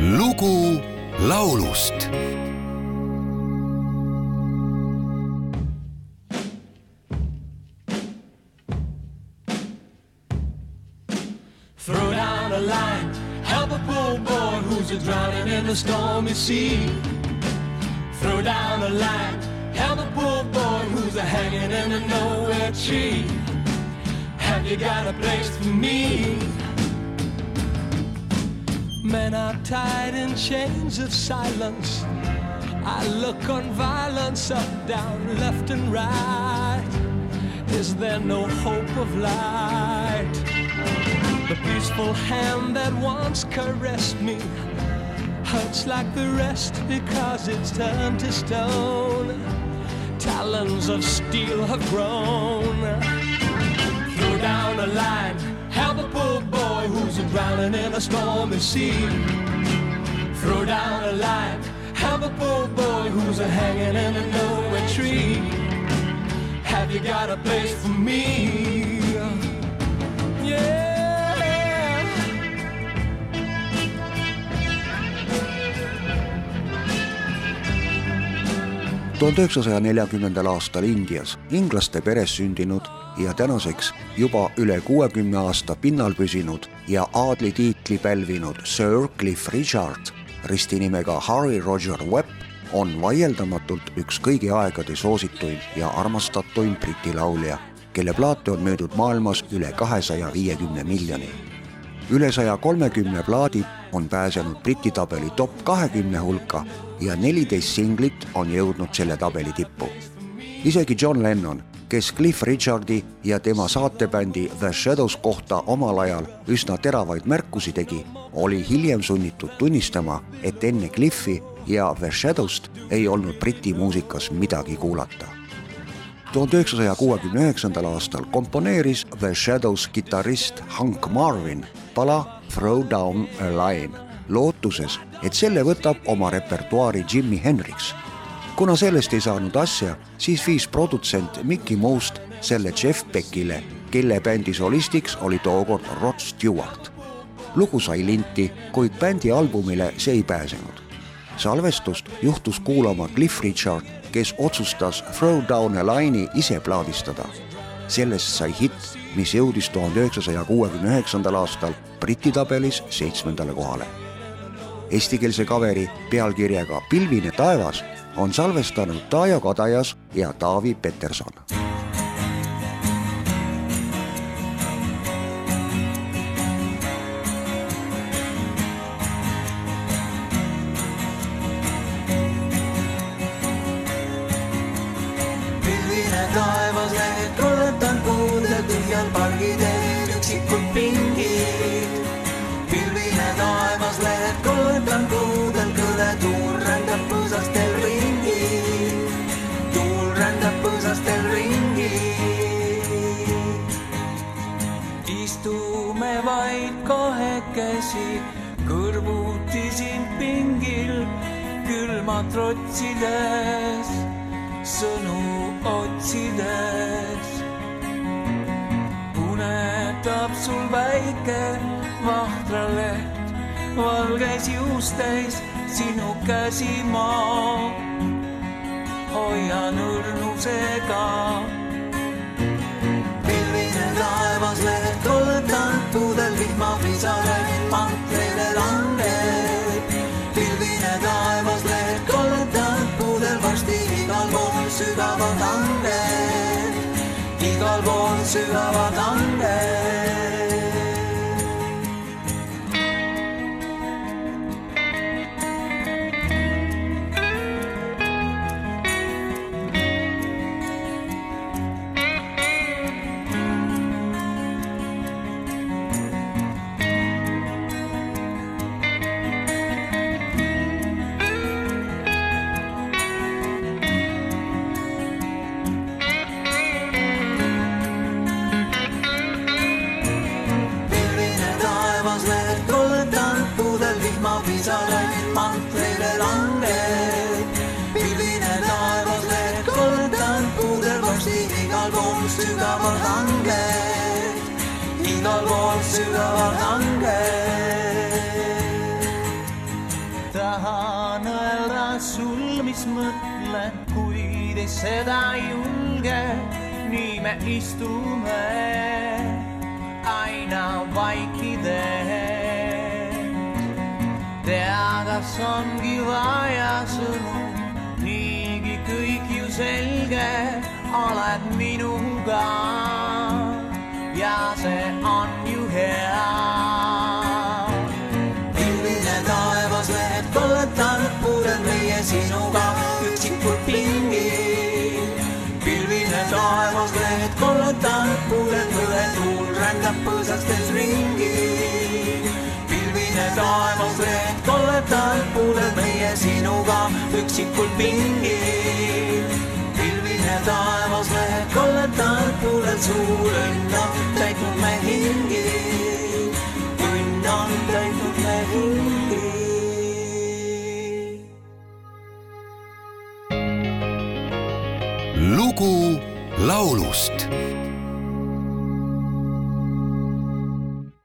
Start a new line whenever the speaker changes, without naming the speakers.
lugu laulust
Throw down a line, help a poor boy who's a drowning in the stormy sea. Throw down a line, help a poor boy who's a hanging in a nowhere tree. Have you got a place for me? Men are tied in chains of silence. I look on violence up, down, left, and right. Is there no hope of light? The peaceful hand that once caressed me hurts like the rest because it's turned to stone. Talons of steel have grown. Throw down a line, drowning in a stormy sea. Throw down a line, help a poor boy who's a hanging in a nowhere tree. Have you got a place for me? Yeah.
Tuhande üheksasaja neljakümnendal aastal Indias inglaste peres sündinud ja tänaseks juba üle kuuekümne aasta pinnal püsinud ja aadlitiitli pälvinud Sir Cliff Richard ristinimega Harry Roger Webb on vaieldamatult üks kõigi aegade soosituim ja armastatuim Briti laulja, kelle plaate on müüdud maailmas üle kahesaja viiekümne miljoni. Üle saja kolmekümne plaadi on pääsenud Briti tabeli top kahekümne hulka ja neliteist singlit on jõudnud selle tabeli tippu. isegi John Lennon, kes Cliff Richardi ja tema saatebändi The Shadows kohta omal ajal üsna teravaid märkusi tegi, oli hiljem sunnitud tunnistama, et enne Cliffi ja The Shadowst ei olnud Briti muusikas midagi kuulata tuhande üheksasaja kuuekümne üheksandal aastal komponeeris The Shadows kitarrist Hank Marvin pala Throw Down a Line lootuses, et selle võtab oma repertuaari Jimi Hendrix. kuna sellest ei saanud asja, siis viis produtsent Mickey Most selle Jeff Beckile, kelle bändi solistiks oli tookord Rod Stewart. lugu sai linti, kuid bändi albumile see ei pääsenud. salvestust juhtus kuulama Cliff Richard, kes otsustas Throw Down a Line'i ise plaadistada. sellest sai hitt, mis jõudis tuhande üheksasaja kuuekümne üheksandal aastal Briti tabelis seitsmendale kohale eestikeelse kaveri pealkirjaga Pilvine taevas on salvestanud Taajo Kadajas ja Taavi Peterson.
Kahekesi kõrvuti siin pingil külmad rotsides sõnu otsides. unetab sul väike vahtraleht, valges juustes sinu käsi ma hoian õrnusega. Sügavad anded, igal pool sügavad anded. lisareid mantlile langeb. pilvine taevas lehed kordan, pudervorsti igal pool sügaval langeb, igal pool sügaval langeb.
tahan öelda sul, mis mõtlen, kuid ei seda ei julge, nii me istume aina vaikselt. Ongi vaja sõnu, niigi kõik ju selge, oled minuga ja see on ju hea
pilvine taevas, lehed kolletanud, puuded meie sinuga üksikult pingil. pilvine taevas, lehed kolletanud, puuded põle tuul rändab põõsastes ringi. Taevas, lehed kolletanud, puuded meie sinuga üksikult pingil. pilvine taevas, lehed kolletanud, puuded suur õnn on täitnud me hingi õnn on täitnud me hingi.
lugu laulust